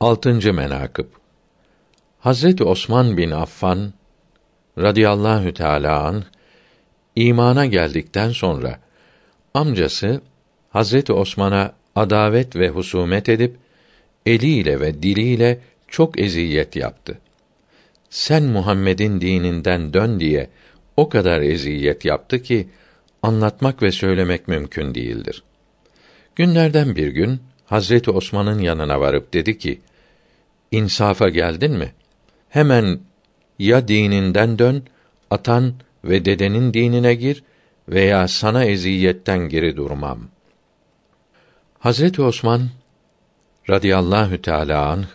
Altıncı menakıb Hazreti Osman bin Affan radıyallahu teala an imana geldikten sonra amcası Hazreti Osman'a adavet ve husumet edip eliyle ve diliyle çok eziyet yaptı. Sen Muhammed'in dininden dön diye o kadar eziyet yaptı ki anlatmak ve söylemek mümkün değildir. Günlerden bir gün Hazreti Osman'ın yanına varıp dedi ki: İnsafa geldin mi? Hemen ya dininden dön, atan ve dedenin dinine gir veya sana eziyetten geri durmam. Hazreti Osman radıyallahu teala anh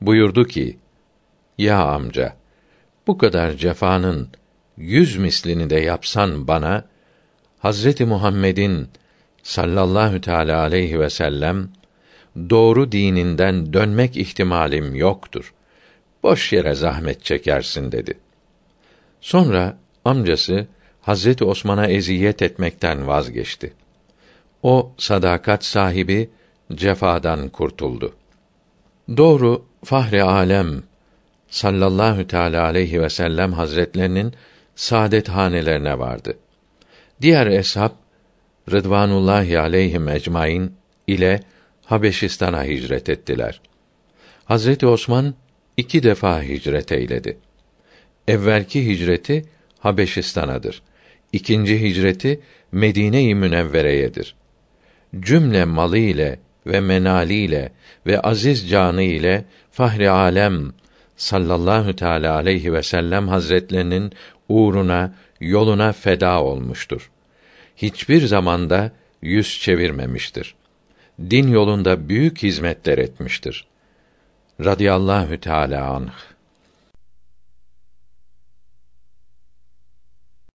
buyurdu ki: Ya amca, bu kadar cefanın yüz mislini de yapsan bana, Hazreti Muhammed'in sallallahu teala aleyhi ve sellem doğru dininden dönmek ihtimalim yoktur. Boş yere zahmet çekersin dedi. Sonra amcası Hazreti Osman'a eziyet etmekten vazgeçti. O sadakat sahibi cefadan kurtuldu. Doğru Fahri Alem sallallahu teala aleyhi ve sellem hazretlerinin saadet hanelerine vardı. Diğer eshab Rıdvanullahi aleyhim ecmaîn ile Habeşistan'a hicret ettiler. Hazreti Osman iki defa hicret eyledi. Evvelki hicreti Habeşistan'adır. İkinci hicreti Medine-i Münevvere'yedir. Cümle malı ile ve menali ile ve aziz canı ile Fahri Alem sallallahu teala aleyhi ve sellem hazretlerinin uğruna, yoluna feda olmuştur. Hiçbir zamanda yüz çevirmemiştir. Din yolunda büyük hizmetler etmiştir. Radiyallahu Teala anh.